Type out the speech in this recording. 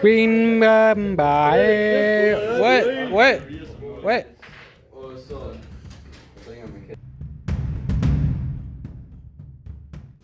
Queen Mumbai. What? What? What?